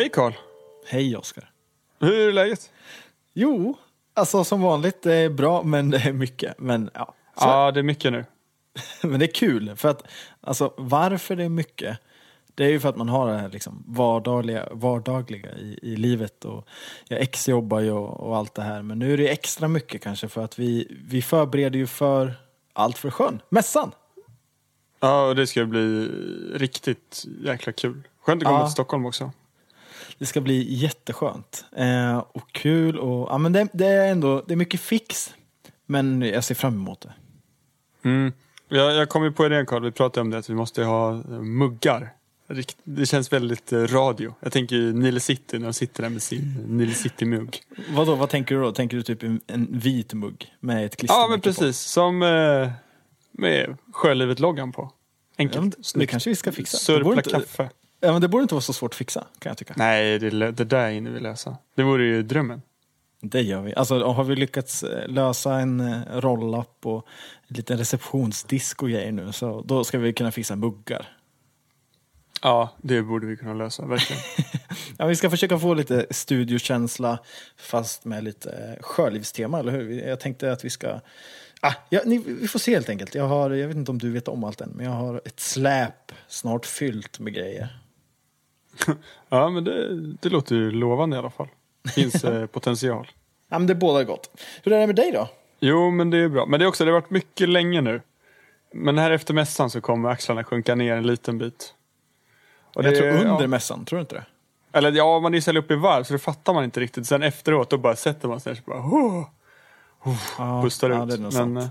Hej Karl! Hej Oskar. Hur är läget? Jo, alltså som vanligt, det är bra men det är mycket. Men, ja. Så, Ja, det är mycket nu. men det är kul, för att alltså, varför det är mycket, det är ju för att man har det här liksom, vardagliga, vardagliga i, i livet. Och jag exjobbar ju och, och allt det här, men nu är det extra mycket kanske för att vi, vi förbereder ju för allt för sjön, mässan. Ja, och det ska bli riktigt jäkla kul. Skönt att komma Ja. till Stockholm också. Det ska bli jätteskönt eh, och kul och ja, men det, det är ändå det är mycket fix. Men jag ser fram emot det. Mm. Jag, jag kom ju på idén Karl, vi pratade om det, att vi måste ha eh, muggar. Det känns väldigt eh, radio. Jag tänker ju Nile City när de sitter där med sin Nile City-mugg. Vadå, vad tänker du då? Tänker du typ en, en vit mugg med ett klistermärke Ja, men precis. Som eh, med Sjölivet-loggan på. på? Ja, Enkelt. men det kanske vi ska fixa. Surpla kaffe. Ja, men det borde inte vara så svårt att fixa, kan jag tycka. Nej, det, det där hinner vi lösa. Det vore ju drömmen. Det gör vi. Alltså, har vi lyckats eh, lösa en eh, roll-up och en liten receptionsdisk och grejer nu, så då ska vi kunna fixa muggar. Ja, det borde vi kunna lösa, verkligen. Ja, vi ska försöka få lite studiokänsla fast med lite eh, sjölivstema, eller hur? Jag tänkte att vi ska... Ah, ja, ni, vi får se helt enkelt. Jag, har, jag vet inte om du vet om allt än, men jag har ett släp snart fyllt med grejer. Ja, men det, det låter ju lovande i alla fall. Finns eh, potential. Ja, men det bådar gott. Hur är det med dig då? Jo, men det är bra. Men det är också, det har varit mycket länge nu. Men här efter mässan så kommer axlarna sjunka ner en liten bit. Och jag det- tror under ja. mässan, tror du inte det? Eller ja, man är så upp i varv så det fattar man inte riktigt. Sen efteråt då bara sätter man sig ner och bara oh, Ja, pustar ja, ut. det men, eh,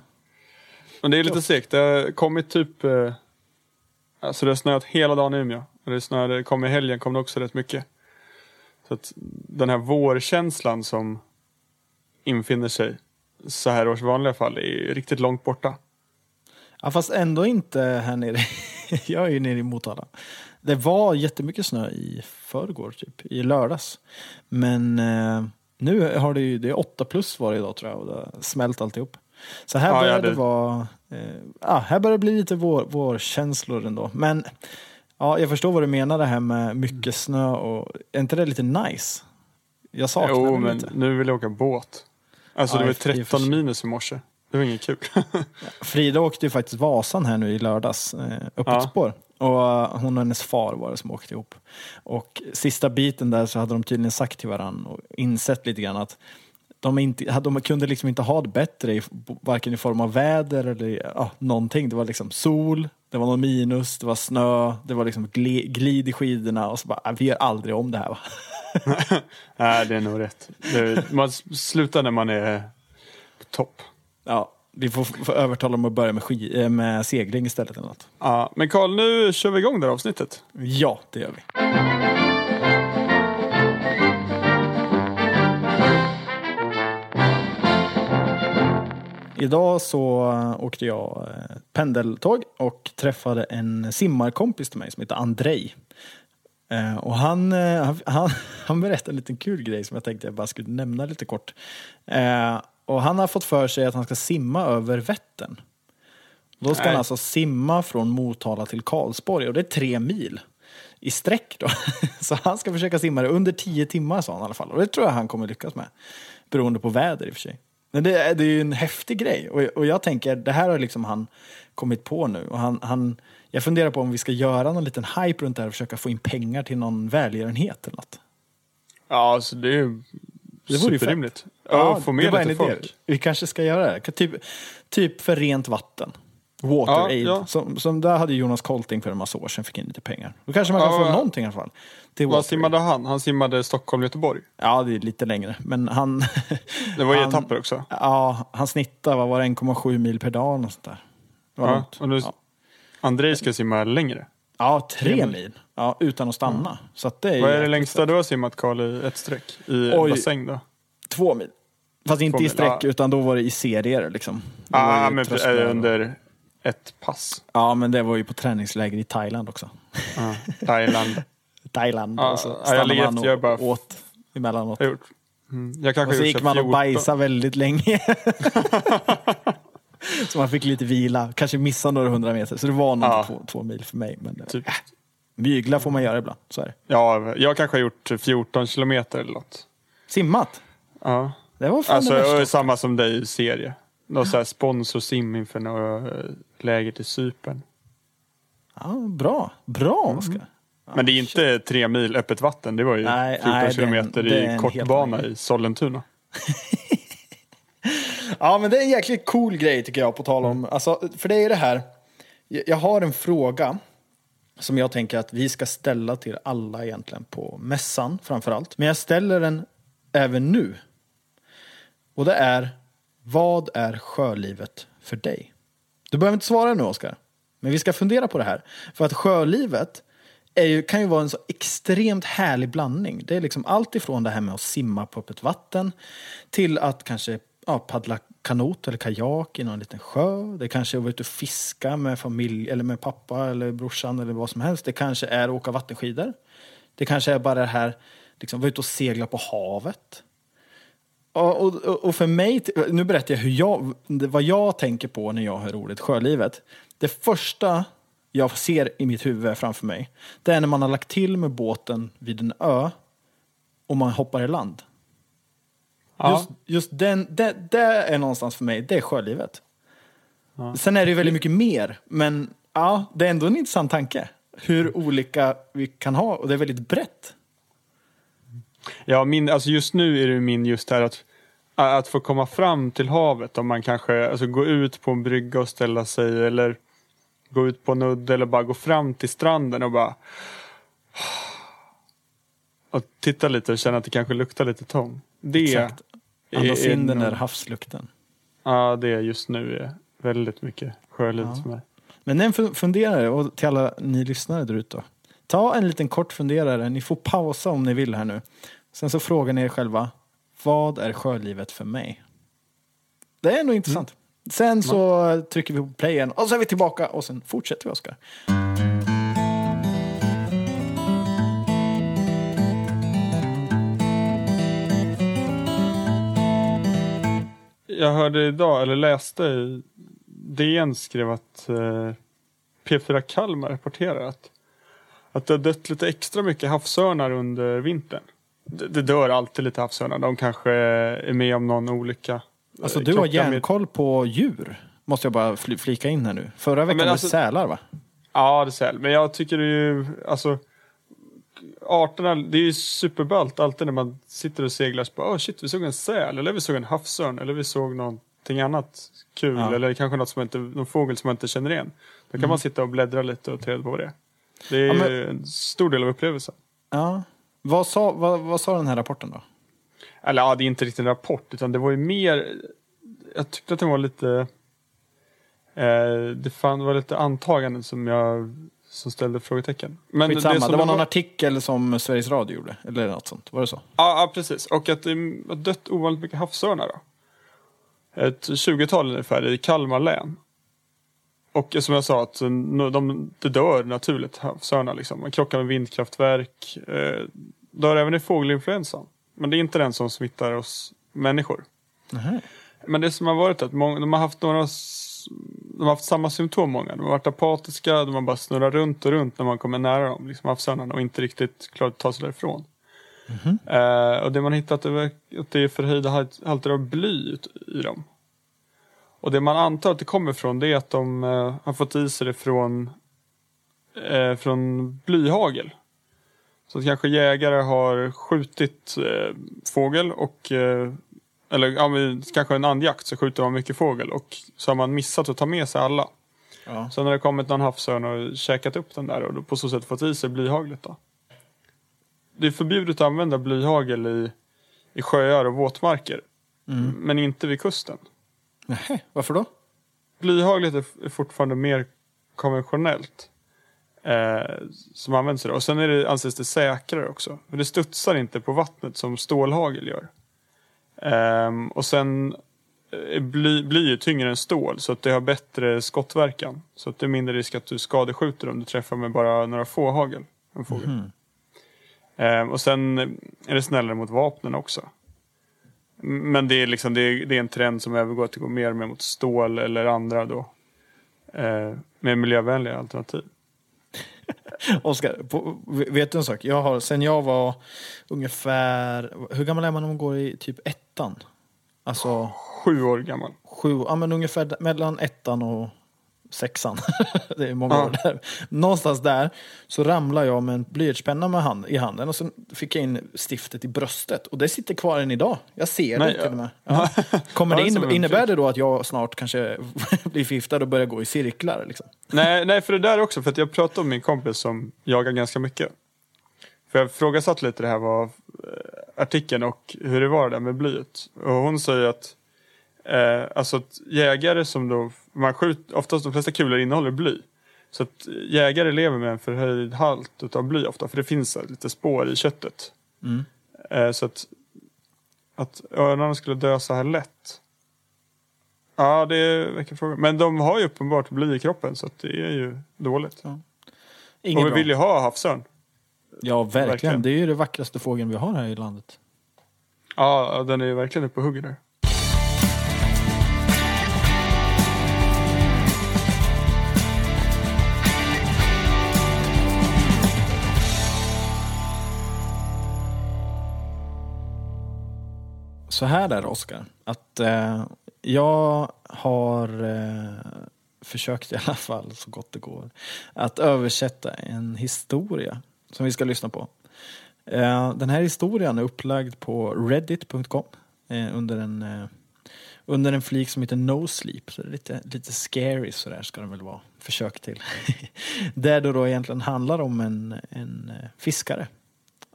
men det är lite segt. Det har kommit typ... Eh, alltså det har snöat hela dagen i Umeå. Och det snöade, kom i helgen kom det också rätt mycket. Så att den här vårkänslan som infinner sig så här års vanliga fall är riktigt långt borta. Ja, fast ändå inte här nere. jag är ju nere i Motala. Det var jättemycket snö i förrgår, typ, i lördags. Men eh, nu har det ju, det är åtta plus var det idag tror jag och det har smält alltihop. Så här Ja, börjar ja, det det- vara, eh, ja, här börjar det bli lite vår, vårkänslor ändå. Men ja, jag förstår vad du menar det här med mycket snö och är inte det lite nice? Jag saknar Jo, det men lite. nu vill jag åka båt. Alltså Ja, det var i- i och för 13 sig. minus i morse. Det var inget kul. Frida åkte ju faktiskt Vasan här nu i lördags, eh, öppet Ja. spår. Och eh, hon och hennes far var det som åkte ihop. Och sista biten där så hade de tydligen sagt till varandra och insett lite grann att de, inte, de kunde liksom inte ha det bättre, varken i form av väder eller ja, någonting. Det var liksom sol, det var någon minus, det var snö, det var liksom gli, glid i skidorna och så bara, "Ah, vi gör aldrig om det här va. Nej, det är nog rätt. Det, man slutar när man är på topp. Ja, vi får, får övertala dem att börja med, ski, eh, med segling istället eller något. Ja, men Karl, nu kör vi igång det här avsnittet. Ja, det gör vi. Idag så åkte jag äh, pendeltåg och träffade en simmarkompis till mig som heter Andrej. Eh, och han, eh, han, han, berättade en liten kul grej som jag tänkte jag bara skulle nämna lite kort. Eh, och han har fått för sig att han ska simma över Vättern. Då ska Nej. han alltså simma från Motala till Karlsborg och det är tre mil i sträck då. Så han ska försöka simma det under tio timmar sa han i alla fall. Och det tror jag han kommer lyckas med. Beroende på väder i och för sig. Men det, är- det är ju en häftig grej. Och, och jag tänker, det här har liksom han kommit på nu. Och han, han, jag funderar på om vi ska göra någon liten hype runt det här och försöka få in pengar till någon välgörenhet eller något. Ja, alltså det är ju Det vore superrimligt. Ja, få det med lite en idé. folk. Vi kanske ska göra det. Typ, typ för rent vatten. Water Ja, Aid. ja. Som, som där hade Jonas Kolting för en massa år sedan fick in lite pengar. Då kanske man kan Ja, få ja. någonting i alla fall. Till Vad simmade han? Han simmade Stockholm-Göteborg. Ja, det är lite längre. Men han... Det var i han, etapper också. Ja, han snittar, vad var det, 1,7 mil per dag och sånt där. Det var Ja, långt. och nu, ja. Andrei ska simma längre. ja, tre tre mil. Ja, utan att stanna. Så att det är Vad är det längsta du har simmat Karl i ett streck? I Oj. bassäng då? Två mil. Fast inte Två i mil, sträck, ja. utan då var det i serier liksom. Ja, ju men under ett pass. Ja, men det var ju på träningsläger i Thailand också. Ja, Thailand. Thailand. Ja, och så ja, jag stannade ligger man och jag bara- åt emellanåt. Jag. Mm. Jag kanske Och så gick man och 14. bajsade väldigt länge. så man fick lite vila. Kanske missa några hundra meter. Så det var nog Ja. två, två mil för mig. Men, Typ. äh, Mygla får man göra ibland, så är det. Ja, jag kanske har gjort 14 kilometer eller något. Simmat? Ja. Det var fan Alltså, det värsta. samma som dig i serie. Någon så här sponsorsim inför några eh, läger till Cypern. Ja, bra. Bra, Oskar. Men det är inte tre mil öppet vatten. Det var ju Nej, 14 nej, kilometer det i kortbana i Sollentuna. Ja, men det är en jäkligt cool grej tycker jag på tal om. Alltså, för det är det här. Jag har en fråga som jag tänker att vi ska ställa till alla egentligen på mässan framför allt. Men jag ställer den även nu. Och det är, vad är sjölivet för dig? Du behöver inte svara nu Oskar. Men vi ska fundera på det här. För att sjölivet ju, kan ju vara en så extremt härlig blandning. Det är liksom allt ifrån det här med att simma på öppet vatten till att kanske ja, paddla kanot eller kajak i någon liten sjö. Det kanske är att vara ute och fiska med familj eller med pappa eller brorsan eller vad som helst. Det kanske är att åka vattenskidor. Det kanske är bara det här, liksom vara ute och segla på havet. Och, och, och för mig, nu berättar jag hur jag, vad jag tänker på när jag hör ordet sjölivet. Det första jag ser i mitt huvud framför mig, det är när man har lagt till med båten vid en ö och man hoppar i land. Ja. Just, just den, det, det är någonstans för mig, det är sjölivet. Sen är det ju väldigt mycket mer, men ja, det är ändå en intressant tanke. Hur olika vi kan ha, och det är väldigt brett. Ja, min, alltså just nu är det min just här att, att få komma fram till havet. Om man kanske alltså, gå ut på en brygga och ställa sig eller gå ut på en udde eller bara gå fram till stranden och bara och titta lite och känna att det kanske luktar lite tång. Det Exakt. Andas är in den där havslukten. Ja, det är just nu är väldigt mycket sjölivet Ja. för mig. Men en fu- funderare, och till alla ni lyssnare där ute. då. Ta en liten kort funderare, ni får pausa om ni vill här nu. Sen så frågar ni er själva, vad är sjölivet för mig? Det är nog intressant. Sen så trycker vi på play igen och så är vi tillbaka och sen fortsätter vi Oskar. Jag hörde idag, eller läste DN skrev att eh, P4 Kalmar rapporterar att, att det har dött lite extra mycket havsörnar under vintern. Det, det dör alltid lite havsörnar. De kanske är med om någon olycka. Alltså Eh, du har järnkoll på djur. Måste jag bara fl- flika in här nu. Förra veckan men var alltså- det sälar va? Ja, det är säl. Men jag tycker det är ju, alltså arterna, det är ju superballt alltid när man sitter och seglar så bara, oh shit, vi såg en säl, eller vi såg en havsörn, eller vi såg någonting annat kul, Ja. eller kanske något som inte, någon fågel som man inte känner igen. Då kan man sitta och bläddra lite och ta reda på vad det är. Det är Ja, men- en stor del av upplevelsen. Ja. Vad sa, vad, vad sa den här rapporten då? Eller ja, det är inte riktigt en rapport, utan det var ju mer, jag tyckte att det var lite, eh, det fan, var lite antaganden som jag, som ställde frågetecken. Men Skitsamma, det, som var någon artikel som Sveriges Radio gjorde. Eller något sånt. Var det så? Ja, ja, precis. Och att det har dött ovanligt mycket havsörnar då. Ett 20-tal ungefär i Kalmar län. Och som jag sa, att de, det dör naturligt havsörnar. Liksom. Man krockar med vindkraftverk. Eh, dör även i fågelinfluensan. Men det är inte den som smittar oss människor. Nähä. Men det som har varit att många, de har haft några de har haft samma symptom många. De har varit apatiska, de har bara snurrat runt och runt när man kommer nära dem, liksom havsörnarna, och inte riktigt klarat att ta sig därifrån. Eh, och det man hittat är att det är förhöjda halt- halter av bly i dem. Och det man antar att det kommer från det är att de eh, har fått i sig det från, eh, från blyhagel. Så kanske jägare har skjutit eh, fågel och eh, eller ja, kanske en andjakt så skjuter man mycket fågel och så har man missat att ta med sig alla. Ja. Så när det kommit någon havsörn och käkat upp den där och på så sätt fått i sig blyhaglet då. Det är förbjudet att använda blyhagel i, i sjöar och våtmarker. Men inte vid kusten. Nähä, varför då? Blyhaglet är fortfarande mer konventionellt. Eh, som används idag. Och sen är det, anses det säkrare också. För det studsar inte på vattnet som stålhagel gör. Ehm, och sen är bly, bly tyngre än stål så att det har bättre skottverkan. Så att det är mindre risk att du skadeskjuter om du träffar med bara några få hagel. En fågel. Ehm, och sen är det snällare mot vapnen också. Men det är, liksom, det, är, det är en trend som övergår till att gå mer och mer mot stål eller andra då. Eh, med miljövänliga alternativ. Oskar, vet du en sak? Jag har, sen jag var ungefär, hur gammal är man när man går i typ ettan? Alltså Sju år gammal. sju, ja men ungefär mellan ettan och sexan. det är många Ja. år där. Någonstans där så ramlade jag med en blyertspenna med hand, i handen och sen fick jag in stiftet i bröstet. Och det sitter kvar än idag. Jag ser Nej, det till och med. Ja. Kommer det in, innebär det då att jag snart kanske blir förgiftad och börjar gå i cirklar? Liksom? nej, nej, för det där också. För att jag pratade om min kompis som jagar ganska mycket. För jag frågasatte lite det här var eh, artikeln och hur det var där med blyet. Och hon säger att eh, alltså att jägare som då, man skjuter, oftast de flesta kulor innehåller bly. Så att jägare lever med en förhöjd halt utav bly ofta, för det finns lite spår i köttet. Mm. Eh, så att, att örnarna skulle dö så här lätt. Ja, det är vilken fråga. Men de har ju uppenbart bly i kroppen så det är ju dåligt. Inget och vi bra. vill ju ha havsörn. Ja, verkligen. Verkligen. Det är ju det vackraste fågeln vi har här i landet. Ja, den är ju verkligen uppe på hugget där. Så här är det, Oskar. Att eh, jag har eh, försökt i alla fall, så gott det går, att översätta en historia som vi ska lyssna på. Eh, den här historien är upplagd på reddit.com eh, under en eh, under en flik som heter No Sleep. Så det är lite, lite scary sådär ska den väl vara. Försök till. Där det då egentligen handlar om en, en eh, fiskare.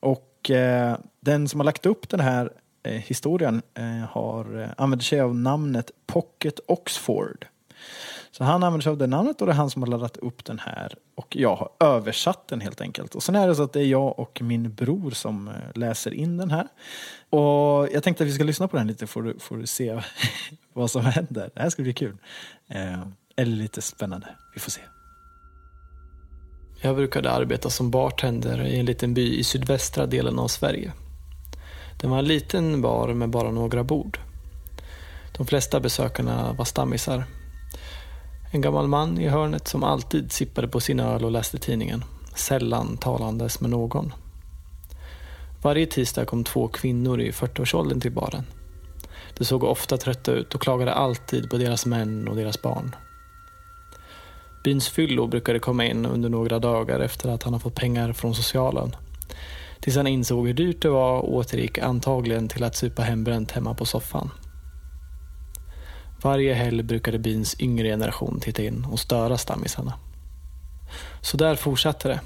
Och eh, den som har lagt upp den här Eh, historien eh, har eh, använder sig av namnet Pocket Oxford. Så han använder sig av det namnet och det är han som har laddat upp den här. Och jag har översatt den helt enkelt. Och sen är det så att det är jag och min bror som läser in den här. Och jag tänkte att vi ska lyssna på den lite får du, får du se vad som händer. Det här ska bli kul. Eh, eller lite spännande. Vi får se. Jag brukade arbeta som bartender i en liten by i sydvästra delen av Sverige. Det var en liten bar med bara några bord. De flesta besökarna var stammisar. En gammal man i hörnet som alltid sippade på sin öl och läste tidningen. Sällan talandes med någon. Varje tisdag kom två kvinnor i 40-årsåldern till baren. De såg ofta trötta ut och klagade alltid på deras män och deras barn. Byns fyllo brukade komma in under några dagar efter att han har fått pengar från socialen. Tills han insåg hur dyrt det var och återgick antagligen till att supa hembränt hemma på soffan. Varje helg brukade byns yngre generation titta in och störa stammisarna. Så där fortsatte det.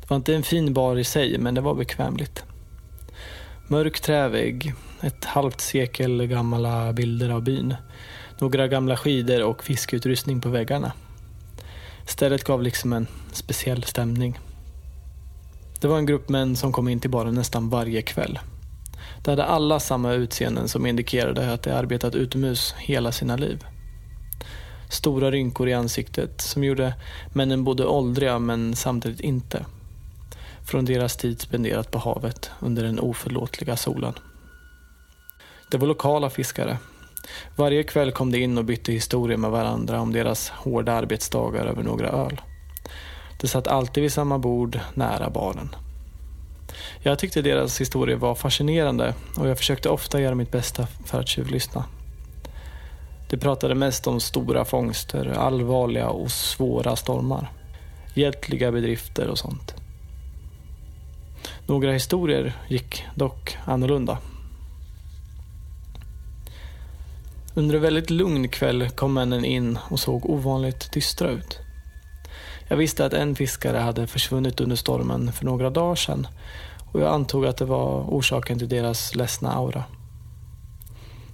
Det var inte en fin bar i sig, men det var bekvämligt. Mörk trävägg, ett halvt sekel gamla bilder av byn, några gamla skidor och fiskeutrustning på väggarna. Stället gav liksom en speciell stämning. Det var en grupp män som kom in till baren nästan varje kväll. De hade alla samma utseenden som indikerade att de arbetat utomhus hela sina liv. Stora rynkor i ansiktet som gjorde männen både åldriga men samtidigt inte. Från deras tid spenderat på havet under den oförlåtliga solen. Det var lokala fiskare. Varje kväll kom de in och bytte historier med varandra om deras hårda arbetsdagar över några öl. De satt alltid vid samma bord nära baren. Jag tyckte deras historier var fascinerande och jag försökte ofta göra mitt bästa för att tjuvlyssna. De pratade mest om stora fångster, allvarliga och svåra stormar. Hjältliga bedrifter och sånt. Några historier gick dock annorlunda. Under en väldigt lugn kväll kom männen in och såg ovanligt dystra ut. Jag visste att en fiskare hade försvunnit under stormen för några dagar sedan och jag antog att det var orsaken till deras ledsna aura.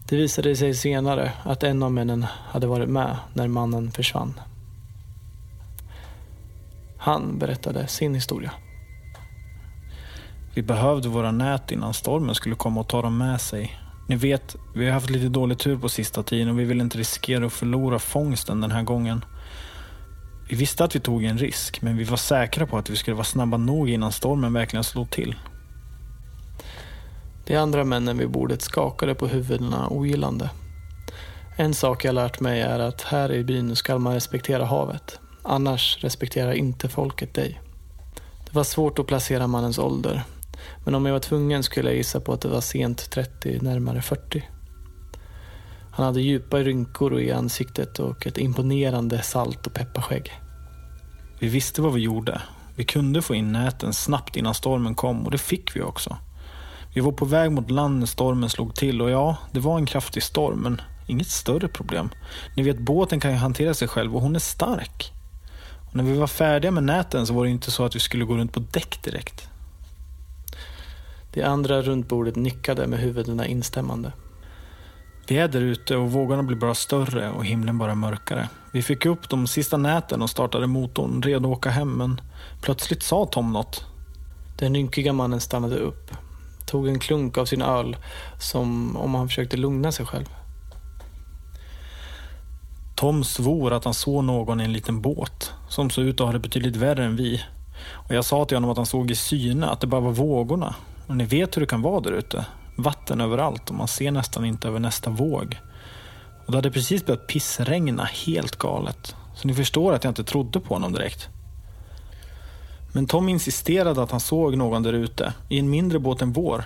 Det visade sig senare att en av männen hade varit med när mannen försvann. Han berättade sin historia. Vi behövde våra nät innan stormen skulle komma och ta dem med sig. Ni vet, vi har haft lite dålig tur på sista tiden och vi vill inte riskera att förlora fångsten den här gången. Vi visste att vi tog en risk, men vi var säkra på att vi skulle vara snabba nog innan stormen verkligen slog till. De andra männen vid bordet skakade på huvudena ogillande. En sak jag lärt mig är att här i byn ska man respektera havet. Annars respekterar inte folket dig. Det var svårt att placera mannens ålder. Men om jag var tvungen skulle jag gissa på att det var sent 30, närmare 40. Han hade djupa rynkor i ansiktet och ett imponerande salt och pepparskägg. Vi visste vad vi gjorde. Vi kunde få in näten snabbt innan stormen kom och det fick vi också. Vi var på väg mot land när stormen slog till och ja, det var en kraftig storm men inget större problem. Ni vet, båten kan ju hantera sig själv och hon är stark. Och när vi var färdiga med näten så var det inte så att vi skulle gå runt på däck direkt. De andra runt bordet nickade med huvudena instämmande. Vi är där ute och vågorna blir bara större och himlen bara mörkare. Vi fick upp de sista näten och startade motorn, redo att åka hem, men plötsligt sa Tom något. Den ynkiga mannen stannade upp, tog en klunk av sin öl som om han försökte lugna sig själv. Tom svor att han såg någon i en liten båt som såg ut att ha det betydligt värre än vi. Och jag sa till honom att han såg i syne att det bara var vågorna. Och ni vet hur det kan vara där ute. Vatten överallt och man ser nästan inte över nästa våg. Och det hade precis börjat pissregna helt galet. Så ni förstår att jag inte trodde på honom direkt. Men Tom insisterade att han såg någon där ute, i en mindre båt än vår.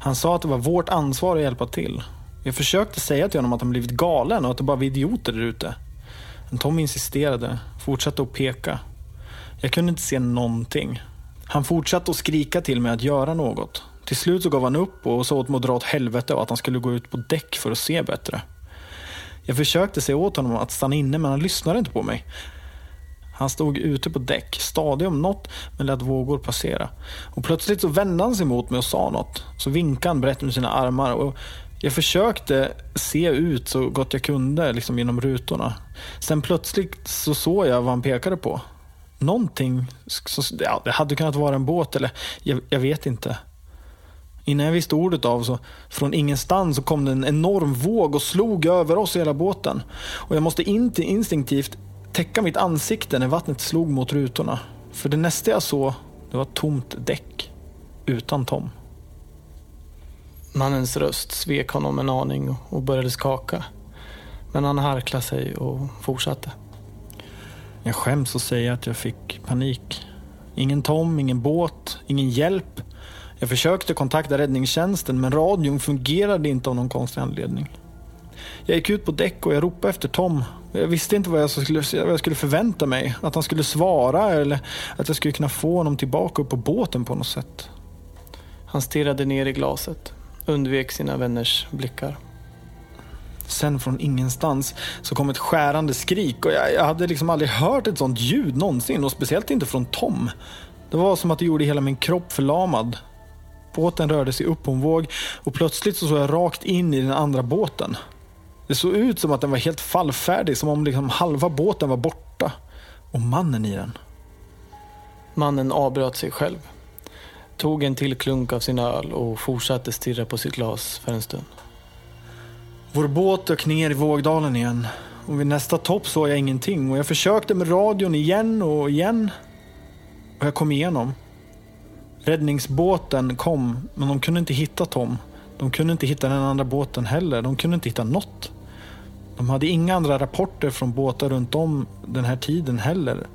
Han sa att det var vårt ansvar att hjälpa till. Jag försökte säga till honom att han blivit galen och att det bara var idioter där ute. Men Tom insisterade, fortsatte att peka. Jag kunde inte se någonting. Han fortsatte att skrika till mig att göra något. Till slut så gav han upp och sa åt mig att dra åt helvete och att han skulle gå ut på däck för att se bättre. Jag försökte säga åt honom att stanna inne men han lyssnade inte på mig. Han stod ute på däck, stadig om något, men lät vågor passera. Och plötsligt så vände han sig mot mig och sa något. Så vinkade han brett med sina armar och jag försökte se ut så gott jag kunde liksom genom rutorna. Sen plötsligt så såg jag vad han pekade på. Någonting, så, ja, det hade kunnat vara en båt eller jag, jag vet inte. Innan jag visste ordet av så från ingenstans så kom det en enorm våg och slog över oss i hela båten. Och jag måste inte instinktivt täcka mitt ansikte när vattnet slog mot rutorna. För det nästa jag såg, det var tomt däck. Utan Tom. Mannens röst svek honom en aning och började skaka. Men han harklade sig och fortsatte. Jag skäms att säga att jag fick panik. Ingen Tom, ingen båt, ingen hjälp. Jag försökte kontakta räddningstjänsten men radion fungerade inte av någon konstig anledning. Jag gick ut på däck och jag ropade efter Tom. Jag visste inte vad jag skulle, vad jag skulle förvänta mig. Att han skulle svara eller att jag skulle kunna få honom tillbaka upp på båten på något sätt. Han stirrade ner i glaset, undvek sina vänners blickar. Sen från ingenstans så kom ett skärande skrik och jag, jag hade liksom aldrig hört ett sånt ljud någonsin och speciellt inte från Tom. Det var som att det gjorde hela min kropp förlamad. Båten rörde sig upp på en våg och plötsligt så såg jag rakt in i den andra båten. Det såg ut som att den var helt fallfärdig, som om liksom halva båten var borta. Och mannen i den. Mannen avbröt sig själv, tog en till klunk av sin öl och fortsatte stirra på sitt glas för en stund. Vår båt dök ner i vågdalen igen. Och vid nästa topp såg jag ingenting och jag försökte med radion igen och igen. Och jag kom igenom. Räddningsbåten kom, men de kunde inte hitta Tom. De kunde inte hitta den andra båten heller. De kunde inte hitta något. De hade inga andra rapporter från båtar runt om den här tiden heller.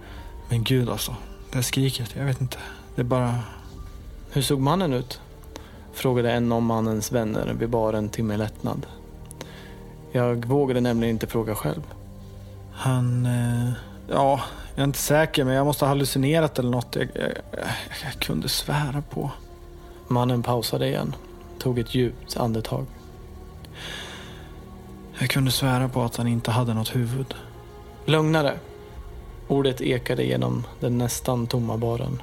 Men gud alltså, det här skriket, jag vet inte. Det är bara... Hur såg mannen ut? Frågade en av mannens vänner vid baren till min lättnad. Jag vågade nämligen inte fråga själv. Han... Eh, ja, jag är inte säker men jag måste ha hallucinerat eller något. Jag, jag, jag kunde svära på. Mannen pausade igen, tog ett djupt andetag. Jag kunde svära på att han inte hade något huvud. Lugnare. Ordet ekade genom den nästan tomma baren.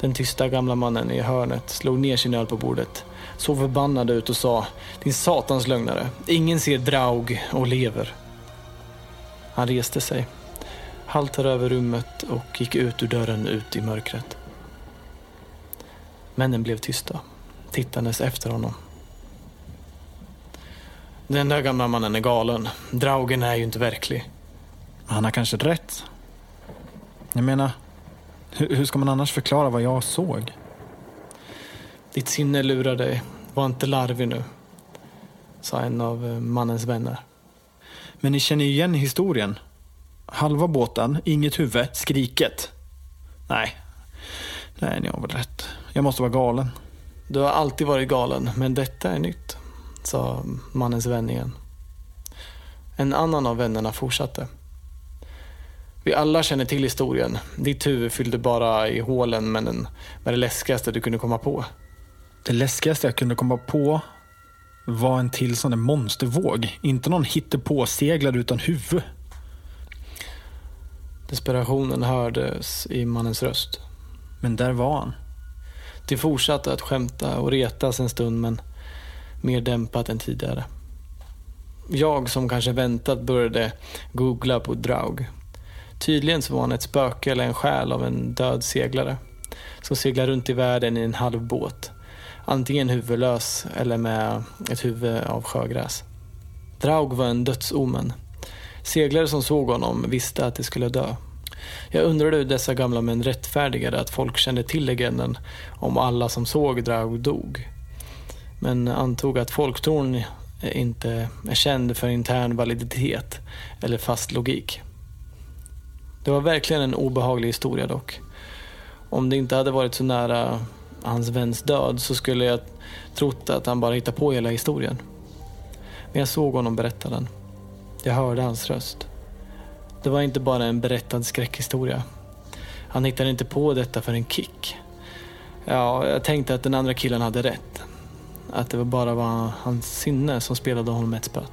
Den tysta gamla mannen i hörnet slog ner sin öl på bordet, såg förbannad ut och sa Din satans lögnare. Ingen ser Draug och lever. Han reste sig, haltade över rummet och gick ut ur dörren ut i mörkret. Männen blev tysta, tittandes efter honom. Den där gamla mannen är galen. Draugen är ju inte verklig. Han har kanske rätt. Jag menar, hur, hur ska man annars förklara vad jag såg? Ditt sinne lurar dig. Var inte larvig nu, sa en av eh, mannens vänner. Men ni känner ju igen historien. Halva båten, inget huvud, skriket. Nej. Nej, ni har väl rätt. Jag måste vara galen. Du har alltid varit galen, men detta är nytt, sa mannens vän igen. En annan av vännerna fortsatte. Vi alla känner till historien. Ditt huvud fyllde bara i hålen med, den, med det läskigaste du kunde komma på. Det läskigaste jag kunde komma på var en till sån där monstervåg. Inte någon hittepåseglare utan huvud. Desperationen hördes i mannens röst. Men där var han. De fortsatte att skämta och retas en stund men mer dämpat än tidigare. Jag som kanske väntat började googla på Draug. Tydligen så var han ett spöke eller en själ av en död seglare som seglar runt i världen i en halv båt. Antingen huvudlös eller med ett huvud av sjögräs. Draug var en dödsomen. Seglare som såg honom visste att de skulle dö. Jag undrade hur dessa gamla män rättfärdigade att folk kände till legenden om alla som såg Draug dog. Men antog att folktron inte är känd för intern validitet eller fast logik. Det var verkligen en obehaglig historia dock. Om det inte hade varit så nära hans väns död så skulle jag trott att han bara hittade på hela historien. Men jag såg honom berätta den. Jag hörde hans röst. Det var inte bara en berättad skräckhistoria. Han hittade inte på detta för en kick. Ja, jag tänkte att den andra killen hade rätt. Att det bara var hans sinne som spelade honom ett spöt.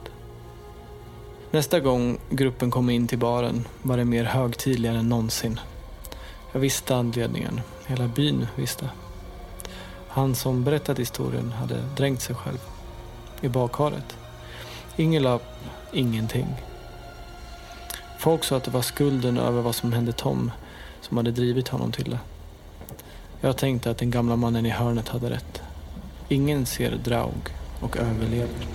Nästa gång gruppen kom in till baren var det mer högtidligare än någonsin. Jag visste anledningen. Hela byn visste. Han som berättat historien hade dränkt sig själv. I badkaret. Ingela ingenting. Folk sa att det var skulden över vad som hände Tom som hade drivit honom till det. Jag tänkte att den gamla mannen i hörnet hade rätt. Ingen ser Draug och överlever.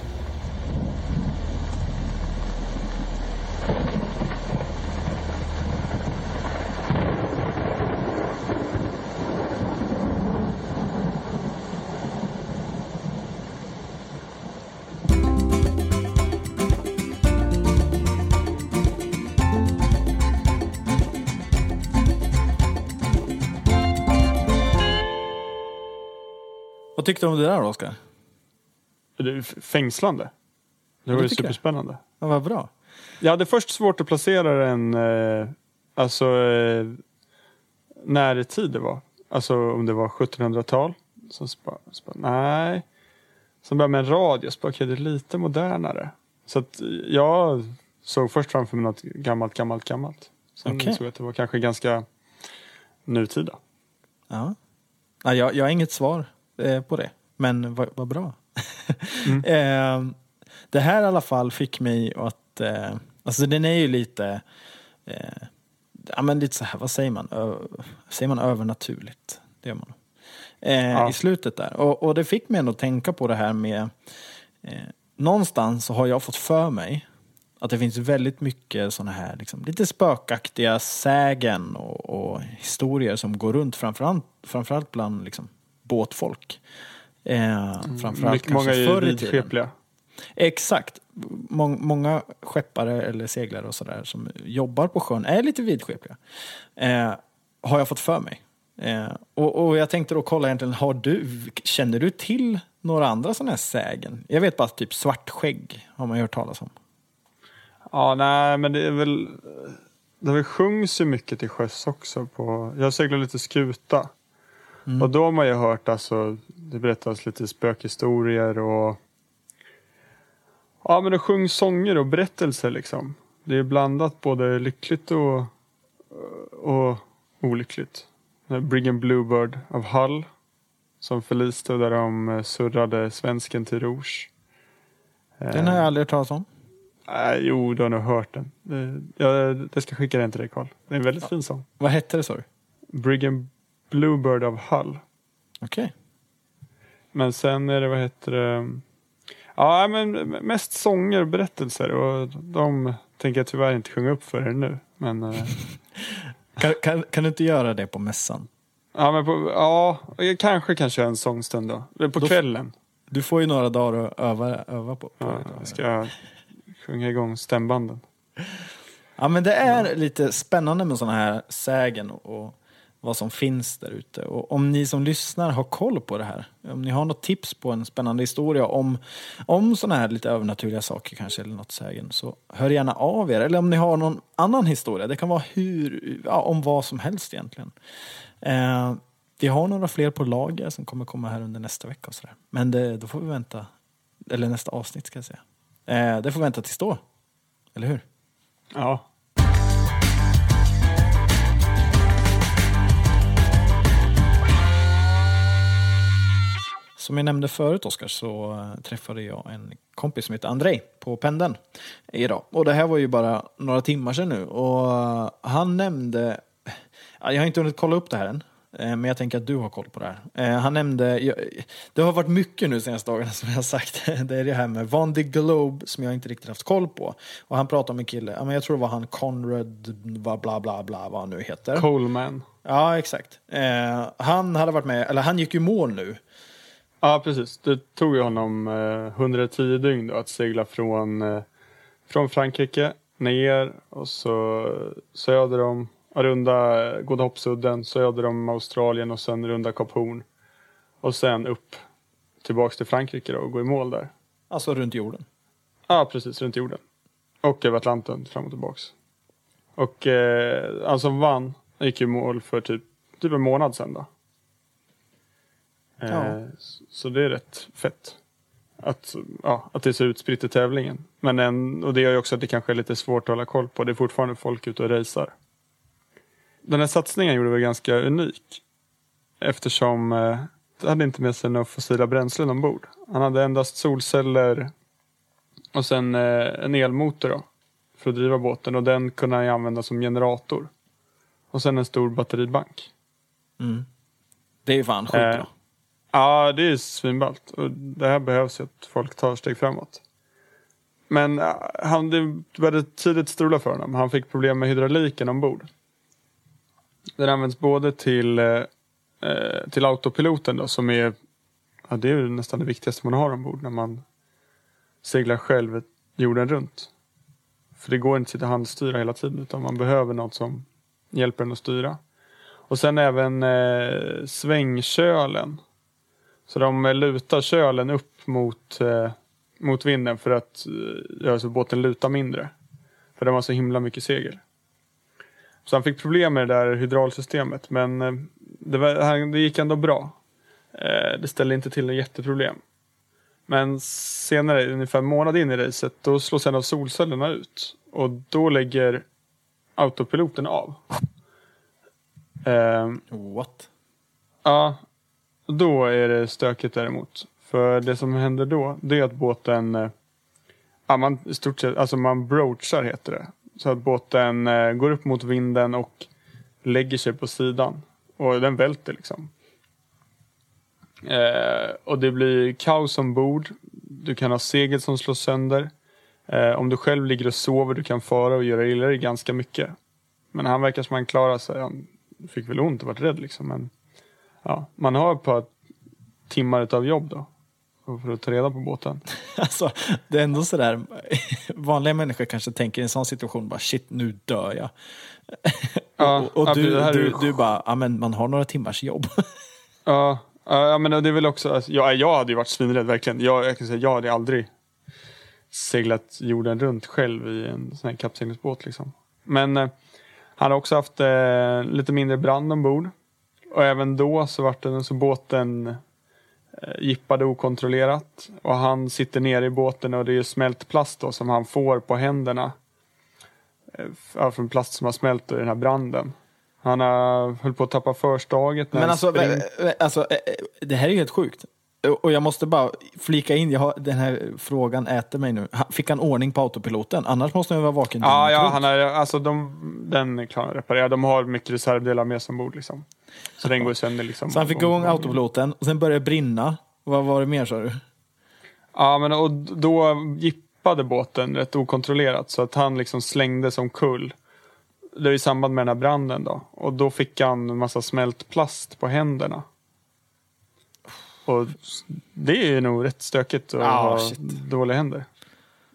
Tyckte du om det där Oskar? Det är fängslande. Det var ju tycker jag. superspännande. Ja, vad bra. Jag hade först svårt att placera den, eh, alltså eh, när i tid det var. Alltså om det var 1700-tal. Så spa, spa, nej. Sen började med en radio, så okej, det är lite modernare. Så att jag såg först framför mig något gammalt, gammalt, gammalt. Sen Okej. insåg jag att det var kanske ganska nutida. Ja. Ja, jag, jag har inget svar eh, på det, men vad, vad bra. eh, det här i alla fall fick mig att, eh, alltså den är ju lite, ja men lite så här, vad säger man, Ö, säger man övernaturligt? Det gör man. Ja. I slutet där. Och, och det fick mig ändå att tänka på det här med, någonstans så har jag fått för mig att det finns väldigt mycket sådana här liksom, lite spökaktiga sägen och, och historier som går runt framförallt, framförallt bland liksom, båtfolk. Eh, framförallt Mycket, kanske många förr i tiden. vidskepliga. Exakt. Mång, många skeppare eller seglare och sådär som jobbar på sjön är lite vidskepliga. Eh, har jag fått för mig. Eh, och, och jag tänkte då kolla egentligen, har du, känner du till några andra sådana här sägen? Jag vet bara typ svartskägg har man ju hört talas om. Ja, nej, men det är väl... Det väl sjungs ju mycket till sjöss också. På, jag seglar lite skuta. Och då har man ju hört alltså, det berättas lite spökhistorier och... Ja, men det sjungs sånger och berättelser liksom. Det är blandat både lyckligt och, och olyckligt. Brigham Bluebird av Hull. Som förliste där de eh, surrade svensken till Rouge. Den har jag aldrig hört talas om. Nej, jo, du har nog hört den. Det, jag, jag ska skicka den till dig, Karl. Det är en väldigt fin sång. Vad hette det sa du? Brigham Bluebird av Hull. Okej. Men sen är det, vad heter det? Ja, men mest sånger och berättelser och de tänker jag tyvärr inte sjunga upp för er nu. Men, eh, Kan, kan, kan du inte göra det på mässan? ja, men på, ja, kanske kan köra en sångstund då. Eller På Då kvällen. Du får ju några dagar att öva, öva på. på Ja, jag ska sjunga igång stämbanden. Ja men det är lite spännande med sådana här sägen och vad som finns där ute. Och om ni som lyssnar har koll på det här, om ni har något tips på en spännande historia om, om sådana här lite övernaturliga saker kanske, eller något sägen, så hör gärna av er. Eller om ni har någon annan historia, det kan vara hur, ja, om vad som helst egentligen. Eh, vi har några fler på lager som kommer komma här under nästa vecka och sådär. Men det, då får vi vänta, eller nästa avsnitt ska jag säga. Eh, det får vänta tills då, eller hur? Ja. Som jag nämnde förut Oskar så eh, träffade jag en kompis som heter Andrei på pendeln idag. Och det här var ju bara några timmar sedan nu och eh, han nämnde, ja, jag har inte hunnit kolla upp det här än, eh, men jag tänker att du har koll på det här. Han nämnde, det har varit mycket nu senaste dagarna som jag har sagt, det är det här med Van de Globe som jag inte riktigt haft koll på. Och han pratade om en kille, jag tror det var han Conrad, bla bla bla, bla vad han nu heter. Coleman. Ja, exakt. Han hade varit med, eller han gick ju i mål nu. Ja, precis. Det tog ju honom eh, 110 dygn då, att segla från, eh, från Frankrike ner och så söder om, runda Godahoppsudden, söder om Australien och sen runda Kap Horn. Och sen upp tillbaks till Frankrike då och gå i mål där. Alltså runt jorden. Ja, precis, runt jorden. Och över Atlanten fram och tillbaks. Och eh, han som vann gick i mål för typ, typ en månad sedan då. Eh, Ja. Så det är rätt fett. Att, ja, att det är så utspritt i tävlingen. Men en, och det gör ju också att det kanske är lite svårt att hålla koll på. Det är fortfarande folk ute och racear. Den här satsningen gjorde vi ganska unik. Eftersom eh, han hade inte med sig några fossila bränslen ombord. Han hade endast solceller och sen eh, en elmotor då, för att driva båten och den kunde han använda som generator. Och sen en stor batteribank. Mm. Det är ju fan sjukt Eh, bra. Ja, det är svinballt. Och det här behövs ju att folk tar steg framåt. Men han, det började tidigt strula för honom. Han fick problem med hydrauliken ombord. Den används både till, eh, eh, till autopiloten då, som är, ja, det är ju nästan det viktigaste man har ombord när man seglar själv jorden runt. För det går inte att sitta och handstyra hela tiden utan man behöver något som hjälper en att styra. Och sen även eh, svängkölen. Så de eh, lutar kölen upp mot, eh, mot vinden för att eh, göra så att båten lutar mindre. För den var så himla mycket segel. Så han fick problem med det där hydraulsystemet men eh, det, var, han, det gick ändå bra. Det ställde inte till något jätteproblem. Men senare, ungefär en månad in i racet, då slås en av solcellerna ut. Och då lägger autopiloten av. What? Ja, då är det stökigt däremot. För det som händer då, det är att båten, eh, ja, man, i stort sett, alltså man broachar heter det. Så att båten eh, går upp mot vinden och lägger sig på sidan. Och den välter liksom. Eh, och det blir kaos ombord. Du kan ha segel som slås sönder. Eh, om du själv ligger och sover, du kan fara och göra illa dig ganska mycket. Men han verkar som han klarar sig. Han fick väl ont och varit rädd liksom. Men ja, man har ett par timmar utav jobb då. För att ta reda på båten. Alltså, det är ändå sådär, vanliga människor kanske tänker i en sån situation bara shit, nu dör jag. Ja, och och ja, du, du, ju- du bara, ja men man har några timmars jobb. Ja, ja men det är väl också, alltså, ja, jag hade ju varit svinrädd verkligen. Jag, jag kan säga, jag hade aldrig seglat jorden runt själv i en sån här kappseglingsbåt liksom. Men eh, han har också haft eh, lite mindre brand ombord. Och även då så vart den så båten eh, jippade okontrollerat. Och han sitter nere i båten och det är smält plast då som han får på händerna. Eh, från plast som har smält i den här branden. Han har höll på att tappa förstaget. när Men alltså, alltså, eh, eh, det här är ju helt sjukt. Och jag måste bara flika in, jag har, den här frågan äter mig nu. Fick han ordning på autopiloten? Annars måste han ju vara vaken Ja, ja han är, alltså de, den klarar reparera. De har mycket reservdelar med sig ombord liksom. Så den går sönder liksom. Så han fick igång autopiloten och sen började det brinna. Vad var det mer sa du? Ja, men och då gippade båten rätt okontrollerat så att han liksom slängde som kull. Det är i samband med den här branden då. Och då fick han en massa smält plast på händerna. Och det är nog rätt stökigt att Ah, ha shit. dåliga händer.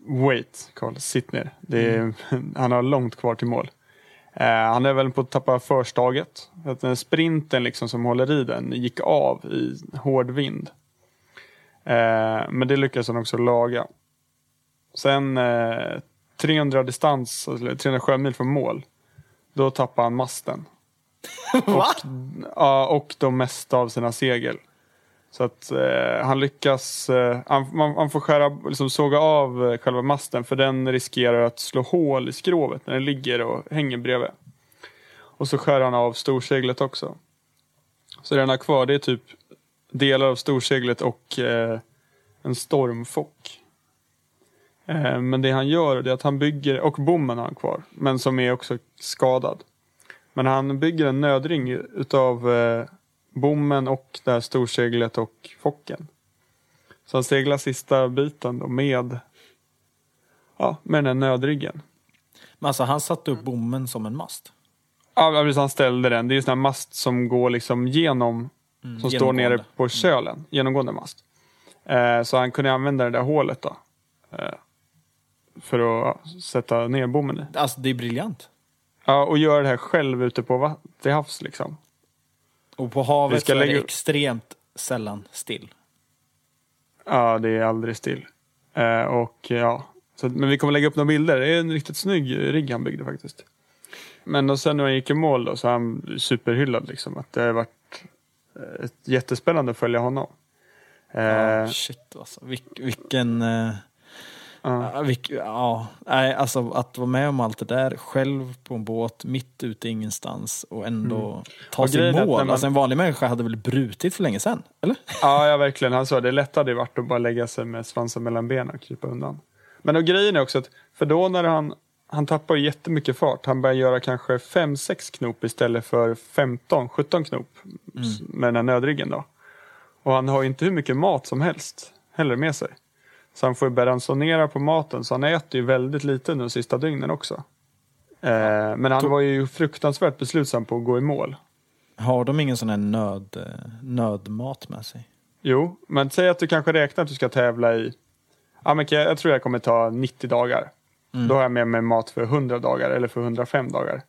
Wait, Carl, sitt ner. Är, Han har långt kvar till mål. Eh, han är väl på att tappa förstaget. Att den sprinten liksom som håller i den gick av i hård vind. Eh, men det lyckades han också laga. Sen eh, 300 distans, eller 300 sjömil från mål. Då tappade han masten. Va? Ja, och de mesta av sina segel. Så att eh, han lyckas, eh, han, man, man får skära, liksom såga av eh, själva masten för den riskerar att slå hål i skrovet när den ligger och hänger bredvid. Och så skär han av storseglet också. Så det han har kvar det är typ delar av storseglet och eh, en stormfock. Eh, men det han gör det är att han bygger, och bommen har han kvar, men som är också skadad. Men han bygger en nödring utav eh, bommen och det här storseglet och focken. Så han seglar sista biten då med, ja, med den här nödriggen. Men alltså han satte upp bommen som en mast. Ja, precis, han ställde den. Det är ju sån här mast som går liksom genom, som står nere på kölen. Genomgående mast. Eh, så han kunde använda det där hålet då. Eh, för att sätta ner bommen i. Alltså det är briljant. Ja, och göra det här själv ute på till havs liksom. Och på havet ska så är det extremt sällan still. Ja, det är aldrig still. Eh, och ja, så, men vi kommer lägga upp några bilder. Det är en riktigt snygg rigg han byggde faktiskt. Men och sen när han gick i mål då så är han superhyllad liksom. Att det har varit eh, ett jättespännande att följa honom. Eh, Ja, shit alltså. Vilk, vilken... eh, ja. ja, nej, alltså att vara med om allt det där själv på en båt mitt ute i ingenstans och ändå ta Och sig mål. man- Alltså en vanlig människa hade väl brutit för länge sedan? Eller? Ja, ja, verkligen. Han sa det lättare varit att bara lägga sig med svansen mellan benen och krypa undan. Men och grejen är också att, för då när han, han tappar ju jättemycket fart. Han börjar göra kanske 5-6 knop istället för 15-17 knop s- med den här nödriggen då. Och han har ju inte hur mycket mat som helst heller med sig. Så han får ju börja ransonera på maten, så han äter ju väldigt lite nu de sista dygnen också. Eh, men han var ju fruktansvärt beslutsam på att gå i mål. Har de ingen sån här nöd, eh, nödmat med sig? Jo, men säg att du kanske räknar att du ska tävla i, ja men jag, jag tror jag kommer ta 90 dagar. Då har jag med mig mat för 100 dagar eller för 105 dagar.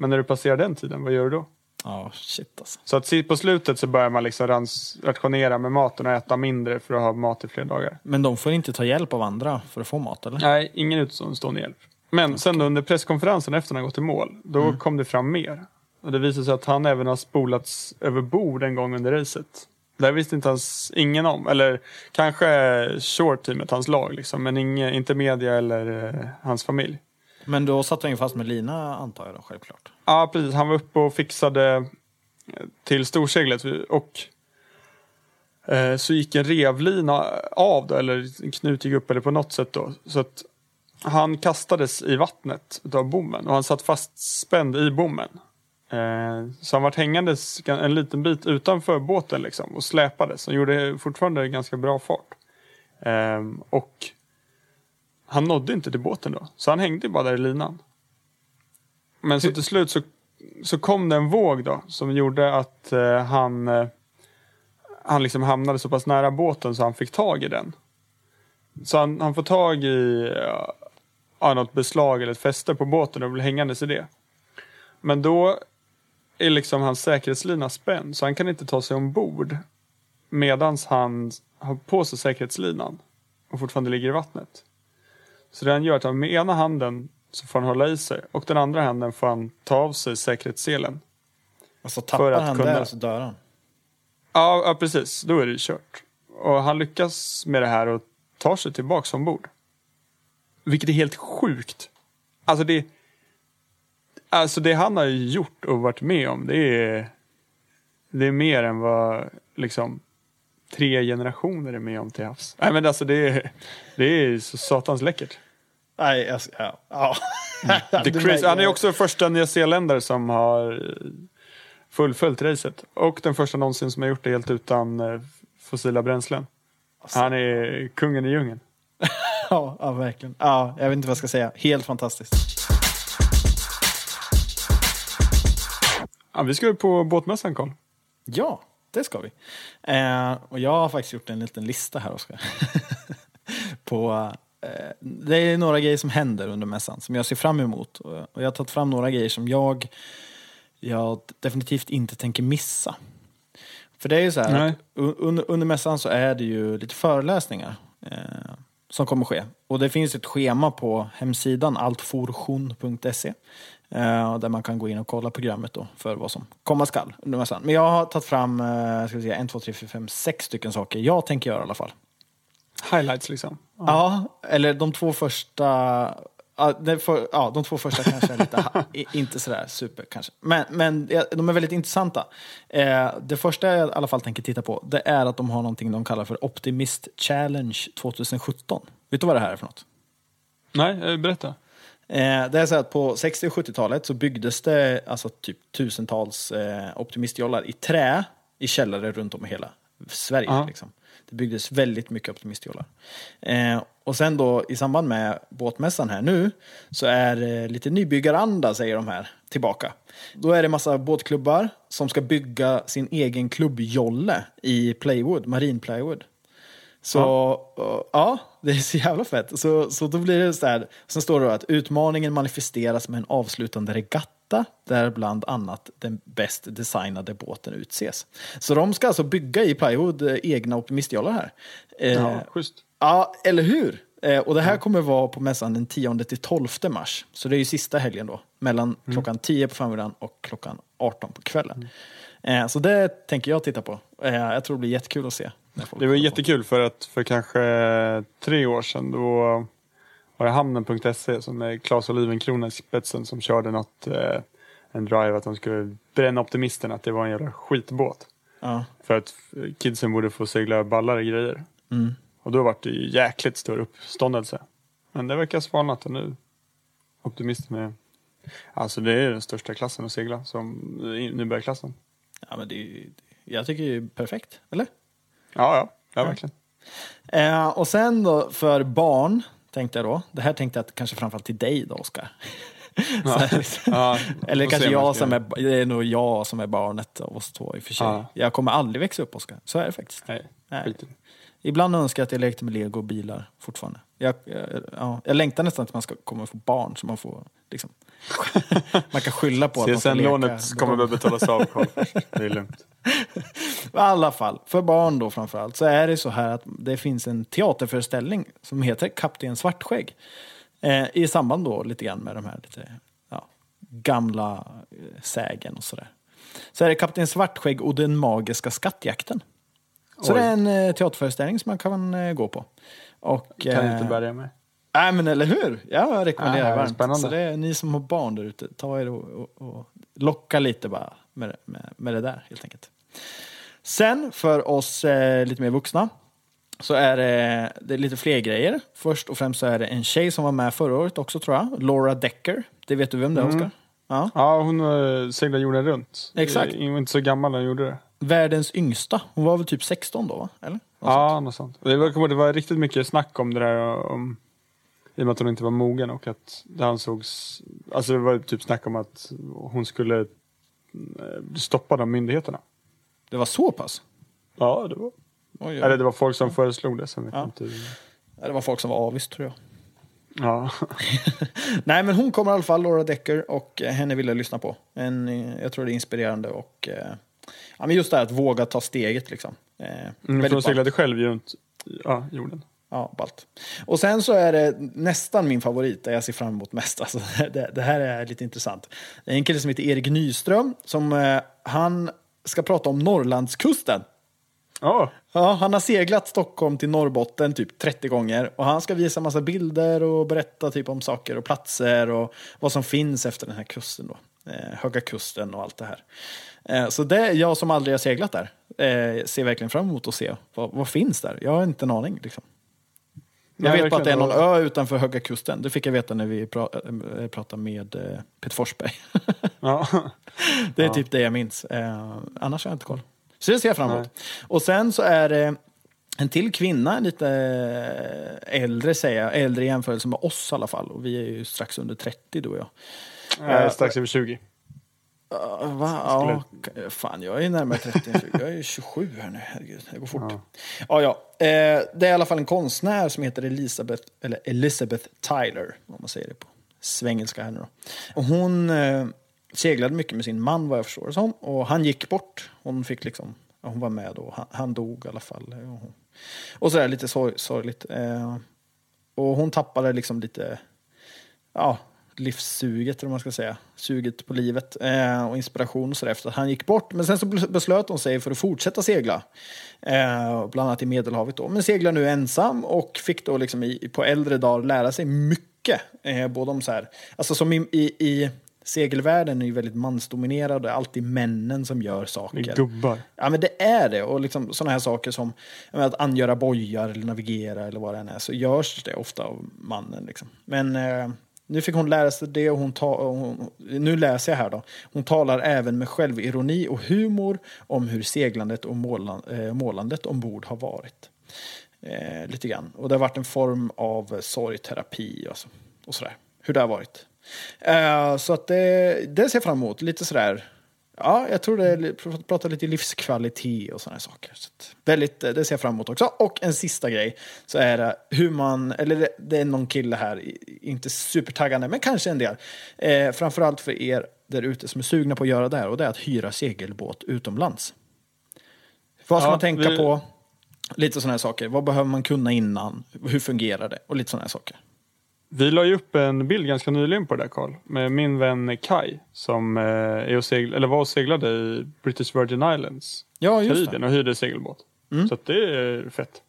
Men när du passerar den tiden, vad gör du då? Ja, shit alltså. Så att på slutet så börjar man liksom rans, rationera med maten och äta mindre för att ha mat i fler dagar. Men de får inte ta hjälp av andra för att få mat, eller? Nej, ingen utomstående hjälp. Men sen då under presskonferensen efter han gått i mål, då kom det fram mer. Och det visade sig att han även har spolats över bord en gång under racet. Det här visste inte hans, ingen om. Eller kanske short teamet, hans lag liksom. Men inge, inte media eller eh, hans familj. Men då satt han ju fast med lina, antar jag då, självklart. Ja, precis. Han var uppe och fixade eh, till storseglet och eh, så gick en revlina av då, eller en knut gick upp eller på något sätt då. Så att han kastades i vattnet av bommen och han satt fastspänd i bommen. Eh, så han var hängandes en liten bit utanför båten liksom och släpades. Han gjorde fortfarande ganska bra fart. Eh, och han nådde inte till båten då, så han hängde bara där i linan. Men så till slut så, så kom det en våg då som gjorde att eh, han, eh, han liksom hamnade så pass nära båten så han fick tag i den. Så han, han får tag i eh, ja, något beslag eller ett fäste på båten och blir hängandes i det. Men då är liksom hans säkerhetslina spänd så han kan inte ta sig ombord medans han har på sig säkerhetslinan och fortfarande ligger i vattnet. Så det han gör är att han med ena handen så får han hålla i sig och den andra handen får han ta av sig säkerhetsselen. Alltså tappar han kunna- där så dör han. Ja, ja, precis. Då är det kört. Och han lyckas med det här och tar sig tillbaks ombord. Vilket är helt sjukt. Alltså det... Alltså det han har gjort och varit med om, det är... Det är mer än vad liksom tre generationer är med om till havs. Nej men alltså det är, det är så satans läckert. Nej, jag, ja. ja. Du Chris, han är också första nyzeeländare som har eh, fullföljt racet. Och den första någonsin som har gjort det helt utan eh, fossila bränslen. Han är kungen i djungeln. Ja, ja, verkligen. Ja, jag vet inte vad jag ska säga. Helt fantastiskt. Ja, vi ska ju på båtmässan Carl. Ja, det ska vi. Eh, och jag har faktiskt gjort en liten lista här, Oskar. på det är några grejer som händer under mässan som jag ser fram emot. Och jag har tagit fram några grejer som jag, jag definitivt inte tänker missa. För det är ju så här, under, under mässan så är det ju lite föreläsningar eh, som kommer ske. Och det finns ett schema på hemsidan altfortion.se eh, där man kan gå in och kolla programmet då för vad som komma skall under mässan. Men jag har tagit fram eh, ska vi säga, en, två, tre, fyra, fem, sex stycken saker jag tänker göra i alla fall. Highlights liksom. Ja, eller de två första... Ja, för, ja, de två första kanske är lite, inte sådär super kanske. Men, men ja, de är väldigt intressanta. Eh, det första jag i alla fall tänker titta på, det är att de har någonting de kallar för Optimist Challenge 2017. Vet du vad det här är för något? Nej, eh, berätta. Eh, det är så att på 60 och 70-talet så byggdes det alltså typ tusentals optimistjollar i trä i källare runt om i hela Sverige. Ja. Liksom. Det byggdes väldigt mycket optimistjollar. Eh, och sen då i samband med båtmässan här nu så är eh, lite nybyggaranda säger de här tillbaka. Då är det massa båtklubbar som ska bygga sin egen klubbjolle i plywood, marin plywood. Så ja. ja, det är så jävla fett. Så, så då blir det så här. Sen står det då att utmaningen manifesteras med en avslutande regatta där bland annat den bäst designade båten utses. Så de ska alltså bygga i plywood eh, egna optimistjollar här. Eh, Ja, schysst. Ja, eller hur? Eh, och det här kommer vara på mässan den 10 till 12 mars. Så det är ju sista helgen då. Mellan klockan 10 på förmiddagen och klockan 18 på kvällen. Eh, så det tänker jag titta på. Jag tror det blir jättekul att se. Det var jättekul för att för kanske tre år sedan då Hamnen.se som är Claes Olivenkrona i spetsen som körde något, eh, en drive att de skulle bränna optimisten att det var en jävla skitbåt. Ja. För att kidsen borde få segla ballare grejer. Mm. Och då var det ju jäkligt stor uppståndelse. Men det verkar svalnat och nu. Optimisten är... Alltså det är den största klassen att segla, som nybörjarklassen. Ja, men det är, jag tycker det är perfekt, eller? Ja, ja, ja verkligen. Eh, och sen då för barn, tänkte jag då. Det här tänkte jag att kanske framförallt till dig då, Oskar. Här, Ja, Eller kanske jag som är, det är nog jag som är barnet av oss två i och för sig. Ja. Jag kommer aldrig växa upp, Oskar. Så är det faktiskt. Nej, Nej. Ibland önskar jag att jag lekte med lego och bilar fortfarande. Jag, jag, ja, jag längtar nästan att man ska komma få barn så man får liksom, man kan skylla på att. CSN-lånet kommer väl betalas av Carl. Det är lugnt. I alla fall, för barn då framförallt, så är det så här att det finns en teaterföreställning som heter Kapten Svartskägg. Eh, I samband då lite grann med de här lite ja, gamla eh, sägen och sådär. Så är det Kapten Svartskägg och den magiska skattjakten. Så Oj. det är en eh, teaterföreställning som man kan eh, gå på. Och, Kan eh, inte börja med. Nej men eller hur? Jag rekommenderar Ja, varmt. spännande. Så det är ni som har barn där ute, ta er och, och, och locka lite bara med, med, med det där helt enkelt. Sen för oss eh, lite mer vuxna så är det, det är lite fler grejer. Först och främst så är det en tjej som var med förra året också tror jag. Laura Decker. Det vet du vem det är Oskar? Ja. Ja, hon uh, seglade jorden runt. Exakt. Hon var inte så gammal när hon gjorde det. Världens yngsta. Hon var väl typ 16 då va? Eller? Något sånt. Ja, något sånt. Det var, det var riktigt mycket snack om det där om, i och med att hon inte var mogen och att det ansågs, alltså det var typ snack om att hon skulle eh, bli stoppad av myndigheterna. Det var så pass? Ja, det var. Oj, Eller det var folk som föreslog det. Vet Ja. inte. Ja, Det var folk som var avis tror jag. Ja. Nej, men hon kommer i alla fall, Laura Decker, och eh, henne vill jag lyssna på. En, eh, jag tror det är inspirerande och eh, ja, men just det här att våga ta steget liksom. Eh, Mm, hon seglade själv runt ja, jorden. Ja, ballt. Och sen så är det nästan min favorit, där jag ser fram emot mest. Alltså, det, det här är lite intressant. Det är en kille som heter Erik Nyström, som eh, han ska prata om Norrlandskusten. Ja, Ja, han har seglat Stockholm till Norrbotten typ 30 gånger och han ska visa massa bilder och berätta typ om saker och platser och vad som finns efter den här kusten då. Eh, Höga kusten och allt det här. Eh, så det, jag som aldrig har seglat där, eh, ser verkligen fram emot att se vad, vad finns där. Jag har inte en aning liksom. Jag vet bara att det är någon ö utanför Höga kusten. Det fick jag veta när vi pra- eh, pratade med eh, Peter Forsberg. ja. Det är Ja. typ det jag minns. Eh, annars har jag inte koll. Så det ser jag fram emot. Och sen så är det en till kvinna, lite eh, äldre säger jag, äldre i jämförelse med oss i alla fall. Och vi är ju strax under 30 du och jag. Är strax över 20. Uh, va? Ja, fan, jag är närmare 30 än 20. Jag är 27 här nu. Herregud, det går fort. Ja, ja. Eh, det är i alla fall en konstnär som heter Elisabeth, eller Elizabeth Tyler, om man säger det på svengelska här nu då. Och hon eh, seglade mycket med sin man vad jag förstår det som. Och han gick bort. Hon fick liksom, ja, hon var med då. Han, han dog i alla fall. Och, hon- och sådär lite sorg, sorgligt. Eh, och hon tappade liksom lite, ja, livssuget, eller man ska säga. Suget på livet eh, och inspiration och sådär efter att han gick bort. Men sen så bes- beslöt hon sig för att fortsätta segla. Eh, bland annat i Medelhavet då. Men seglar nu ensam och fick då liksom i, på äldre dagar lära sig mycket. Eh, både om så här, alltså som i, i, i segelvärlden är ju väldigt mansdominerad. Det är alltid männen som gör Det är saker. gubbar. Ja, men det är det. Och liksom sådana här saker som menar, att angöra bojar eller navigera eller vad det än är, så görs det ofta av mannen. Liksom. Men eh, nu fick hon lära sig det och hon, ta, och hon nu läser jag här då. Hon talar även med självironi och humor om hur seglandet och målan, eh, målandet ombord har varit. Eh, lite grann. Och det har varit en form av sorgterapi och, så, och sådär. Hur det har varit. Eh, så att det, det ser jag fram emot. Lite sådär Ja, jag tror det är, li- pr- prata lite livskvalitet och sådana saker. Så väldigt, eh, det ser jag fram emot också. Och en sista grej, så är det hur man, eller det, är någon kille här, inte supertaggande, men kanske en del. Eh, framförallt för er där ute som är sugna på att göra det här, och det är att hyra segelbåt utomlands. Vad ska Ja, man tänka vi- på? Lite sådana här saker. Vad behöver man kunna innan? Hur fungerar det? Och lite sådana här saker. Vi la ju upp en bild ganska nyligen på det där Karl. Med min vän Kai. Som eh, är och segl- eller var och seglade i British Virgin Islands. Ja, just Karibien och hyrde segelbåt. Så att det är fett.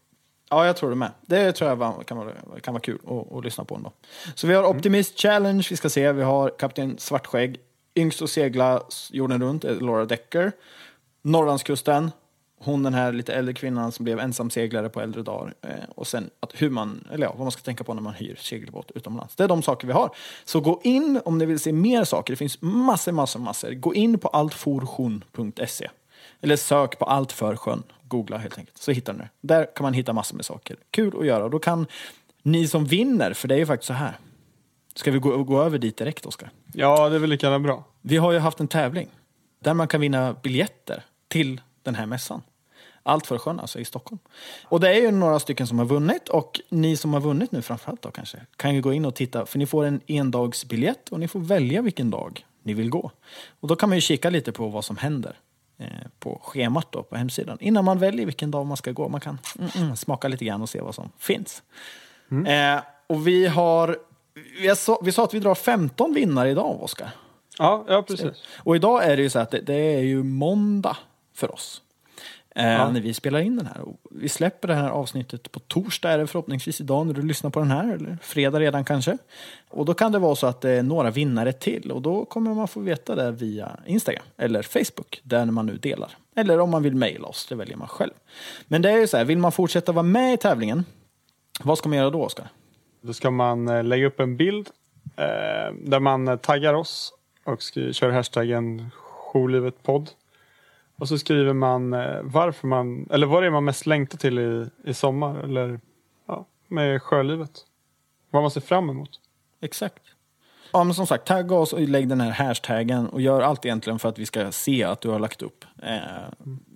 Ja, jag tror det med. Det tror jag var, kan, vara, kan vara kul att, att lyssna på ändå. Så vi har Optimist Challenge, vi ska se. Vi har Kapten Svartskägg. Yngst att segla jorden runt är Laura Decker. Norrlandskusten. Hon den här lite äldre kvinnan som blev ensamseglare på äldre dagar. Eh, och sen att hur man, eller ja, vad man ska tänka på när man hyr segelbåt utomlands. Det är de saker vi har. Så gå in om ni vill se mer saker. Det finns massor, massor, massor. Gå in på altforskjon.se. Eller sök på allt för sjön. Googla helt enkelt. Så hittar ni det. Där kan man hitta massor med saker. Kul att göra. Och då kan ni som vinner, för det är ju faktiskt så här. Ska vi gå, gå över dit direkt, Oskar? Ja, det är väl lika bra. Vi har ju haft en tävling där man kan vinna biljetter till den här mässan. Allt för sjön alltså i Stockholm. Och det är ju några stycken som har vunnit och ni som har vunnit nu framförallt då kanske kan ju gå in och titta för ni får en endagsbiljett och ni får välja vilken dag ni vill gå. Och då kan man ju kika lite på vad som händer eh, på schemat då på hemsidan innan man väljer vilken dag man ska gå. Man kan mm, mm, smaka lite grann och se vad som finns. Eh, och vi har, vi, sa, vi sa att vi drar 15 vinnare idag, Oskar. Ja, ja precis. Och idag är det ju så att det, det är ju måndag för oss. Eh, Ja. När vi spelar in den här. Och vi släpper det här avsnittet på torsdag är det förhoppningsvis idag när du lyssnar på den här. Eller fredag redan kanske. Och då kan det vara så att det är några vinnare till. Och då kommer man få veta det via Instagram eller Facebook. Där man nu delar. Eller om man vill mejla oss, det väljer man själv. Men det är ju så här, vill man fortsätta vara med i tävlingen. Vad ska man göra då Oskar? Då ska man eh, lägga upp en bild eh, där man taggar oss och kör hashtaggen jourlivetpodd. Och så skriver man eh, varför man, eller vad det är man mest längtar till i, i sommar eller ja, med sjölivet. Vad man ser fram emot. Exakt. Ja, men som sagt, tagga oss och lägg den här hashtaggen och gör allt egentligen för att vi ska se att du har lagt upp. Eh,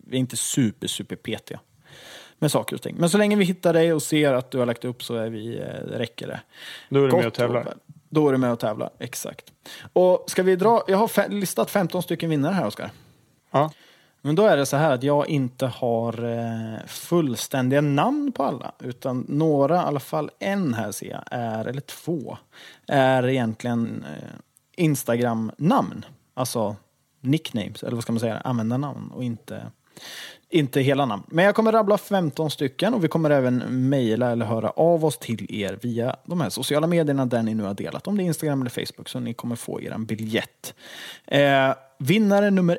vi är inte super, super petiga med saker och ting. Men så länge vi hittar dig och ser att du har lagt upp så är vi, eh, räcker det. Då är du med och tävlar. Då är du med och tävlar, exakt. Och ska vi dra, jag har listat 15 stycken vinnare här, Oskar. Ja. Men då är det så här att jag inte har eh, fullständiga namn på alla. Utan några, i alla fall en här ser jag, är, eller två, är egentligen eh, Instagram-namn. Alltså nicknames, eller vad ska man säga, användarnamn och inte, inte hela namn. Men jag kommer rabbla 15 stycken och vi kommer även mejla eller höra av oss till er via de här sociala medierna där ni nu har delat. Om det är Instagram eller Facebook så ni kommer få er en biljett. Eh, vinnare nummer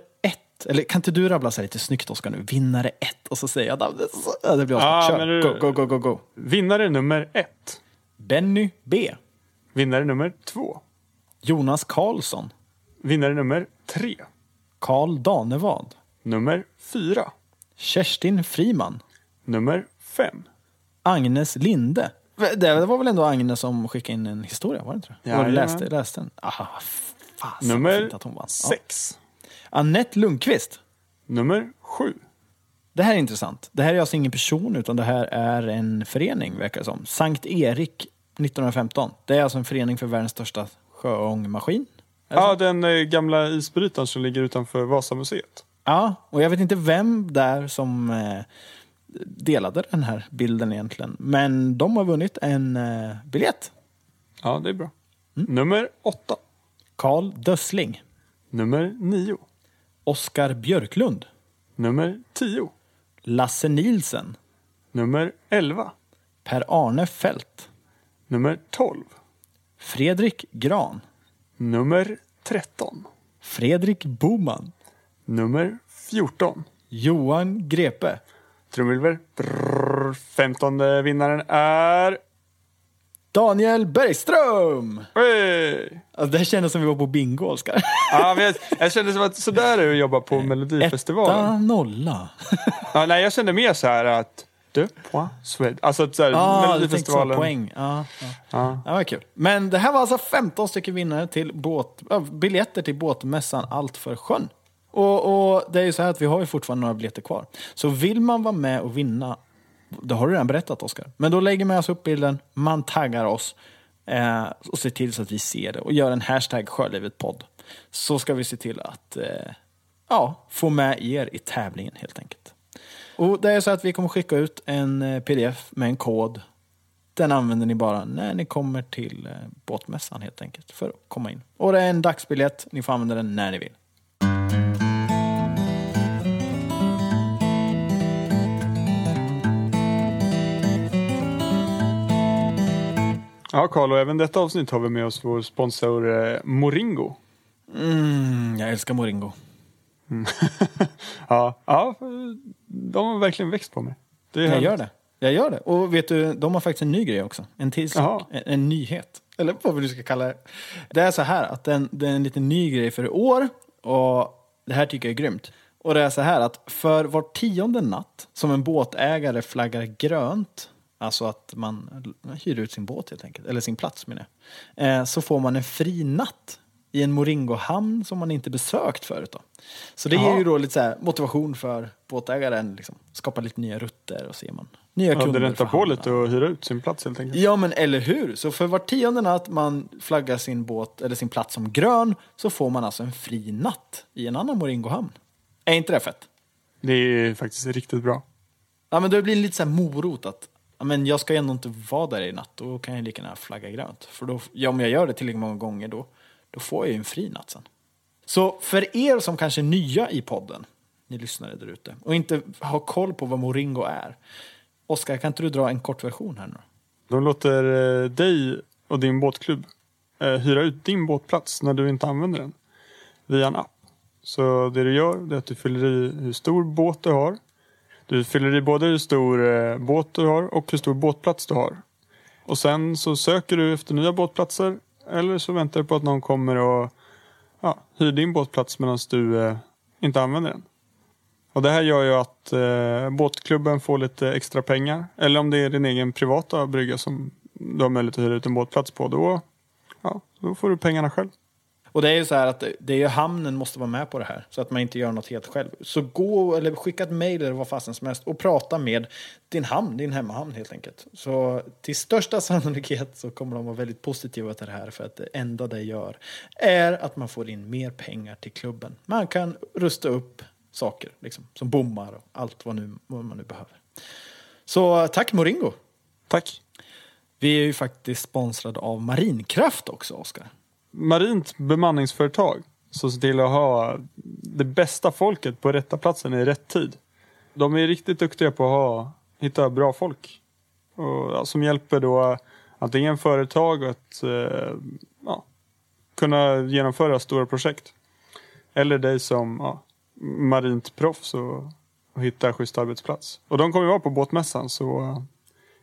ett, eller kan inte du rabbla så här lite snyggt Oskar nu? Vinnare ett och så säger jag namnet. det blir Oskar. men Kör, du- go, go, go, go, go. Vinnare nummer ett. Benny B. Vinnare nummer två. Jonas Karlsson. Vinnare nummer tre. Karl Danevad. Nummer fyra. Kerstin Friman. Nummer fem. Agnes Linde. Det var väl ändå Agnes som skickade in en historia, var det inte det? Ja, läste, läste den. Aha, fasen Nummer fint att hon vann. Ja. Annette Lundqvist. Nummer sju. Det här är intressant. Det här är alltså ingen person, utan det här är en förening, verkar det som. Sankt Erik 1915. Det är alltså en förening för världens största sjöångmaskin. Ja, så? den eh, gamla isbrytaren som ligger utanför Vasamuseet. ja, och jag vet inte vem där som eh, delade den här bilden egentligen. Men de har vunnit en eh, biljett. Ja, det är bra. Nummer åtta. Karl Dössling. Nummer nio. Oskar Björklund. Nummer tio. Lasse Nilsen. Nummer elva. Per-Arne Fält. Nummer tolv. Fredrik Gran. Nummer tretton. Fredrik Boman. Nummer fjorton. Johan Grepe. Trumvirvel. Brrr. Femtonde vinnaren är... Daniel Bergström! Hey! Alltså, det här kändes som vi var på bingo, Oskar. Ja, men jag, jag kände som att sådär är det att jobba på Melodifestivalen. Etta, nolla. Ja, nej, jag kände mer så här att... Deux points Swed. Alltså så här, Ja, du så. Melodifestivalen. Poäng. Ja, ja. Ja. Det var kul. Men det här var alltså 15 stycken vinnare till båt, äh, biljetter till båtmässan Allt för sjön. Och, och det är ju så här att vi har ju fortfarande några biljetter kvar. Så vill man vara med och vinna, det har du redan berättat Oskar. Men då lägger man alltså upp bilden, man taggar oss eh, och ser till så att vi ser det och gör en hashtag Sjölivet-podd. Så ska vi se till att eh, ja, få med er i tävlingen helt enkelt. Och det är så att vi kommer skicka ut en eh, pdf med en kod den använder ni bara när ni kommer till eh, båtmässan helt enkelt för att komma in. Och det är en dagsbiljett, ni får använda den när ni vill. Ja, Carl, och även detta avsnitt har vi med oss vår sponsor eh, Moringo. Mm, jag älskar Moringo. Ja, ja, de har verkligen växt på mig. Det är Jag härligt. gör det. Jag gör det. Och vet du, de har faktiskt en ny grej också. En till sak. En, en nyhet. Eller vad vi nu ska kalla det. Det är så här att den, det är en liten ny grej för i år. Och det här tycker jag är grymt. Och det är så här att för var tionde natt som en båtägare flaggar grönt, alltså att man hyr ut sin båt helt enkelt, eller sin plats menar jag, eh, så får man en fri natt i en Moringohamn som man inte besökt förut. Då. Så det ger ju då lite motivation för båtägaren, liksom, skapa lite nya rutter och ser man nya Ja, kunder. det räntar på lite och hyra ut sin plats helt enkelt. Ja men eller hur! Så för var tionde natt man flaggar sin båt eller sin plats som grön så får man alltså en fri natt i en annan Moringohamn. Är inte det fett? Det är faktiskt riktigt bra. Ja men det blir lite så här morot att men jag ska ändå inte vara där i natt, då kan jag lika gärna flagga grönt. För då, ja, om jag gör det tillräckligt många gånger då, då får jag ju en fri natt sen. Så för er som kanske är nya i podden, ni lyssnare där ute, och inte har koll på vad Moringo är. Oskar, kan inte du dra en kort version här nu då? De låter eh, dig och din båtklubb eh, hyra ut din båtplats när du inte använder den via en app. Så det du gör det är att du fyller i hur stor båt du har. Du fyller i både hur stor eh, båt du har och hur stor båtplats du har. Och sen så söker du efter nya båtplatser eller så väntar du på att någon kommer och ja, hyr din båtplats medan du eh, inte använder den. Och det här gör ju att eh, båtklubben får lite extra pengar. Eller om det är din egen privata brygga som du har möjlighet att hyra ut en båtplats på. Då, ja, då får du pengarna själv. Och det är ju så här att det- är ju hamnen måste vara med på det här. Så att man inte gör något helt själv. Så gå eller skicka ett mejl eller vad fasen som helst och prata med din hamn, din hemmahamn helt enkelt. Så till största sannolikhet så kommer de vara väldigt positiva till det här. För att det enda det gör är att man får in mer pengar till klubben. Man kan rusta upp saker liksom, som bommar och allt vad, nu, vad man nu behöver. Så tack Moringo! Tack. Vi är ju faktiskt sponsrade av Marinkraft också, Oskar. Marint bemanningsföretag som ser till att ha det bästa folket på rätta platsen i rätt tid. De är riktigt duktiga på att ha, hitta bra folk. Och, ja, som hjälper då antingen företag att eh, ja, kunna genomföra stora projekt. Eller dig som ja, marint proffs och, och hitta schysst arbetsplats. Och de kommer vara på båtmässan så eh,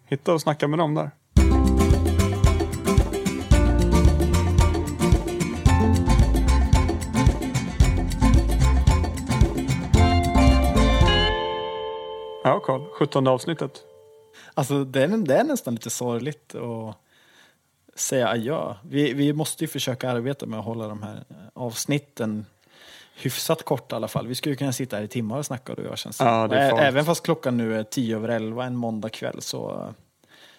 hitta och snacka med dem där. Karl. 17 avsnittet. Alltså det är, det är nästan lite sorgligt att säga adjö. Vi, vi måste ju försöka arbeta med att hålla de här avsnitten hyfsat korta i alla fall. Vi skulle kunna sitta här i timmar och snacka du och jag känns. Ja, det är. Även fast klockan nu är tio över elva en måndag kväll så...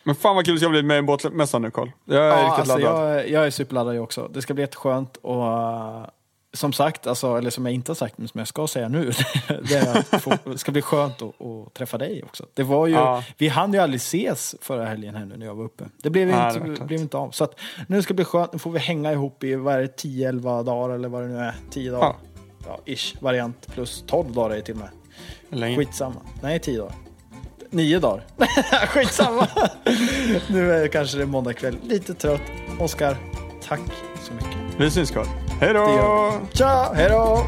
Men fan vad kul det ska bli med båtmässan nu Karl. Jag är Ja, riktigt alltså, laddad. jag, jag är superladdad jag också. Det ska bli jätteskönt och som sagt, alltså, eller som jag inte har sagt men som jag ska säga nu, det är att få, det ska bli skönt att, att träffa dig också. Det var ju, Ja. Vi hann ju aldrig ses förra helgen här nu när jag var uppe. Det blev, Nej, inte, det klart. blev inte av. Så att, nu ska det bli skönt, nu får vi hänga ihop i vad är det, 10-11 dagar eller vad det nu är. 10 dagar. Ja. Ja, ish, variant. Plus 12 dagar är det till och med. Länge. Skitsamma. Nej, 10 dagar. Nio dagar. Skitsamma. nu är det kanske det måndag kväll. Lite trött. Oskar, tack så mycket. Vi syns Karl. Hej då! Tja, hej då!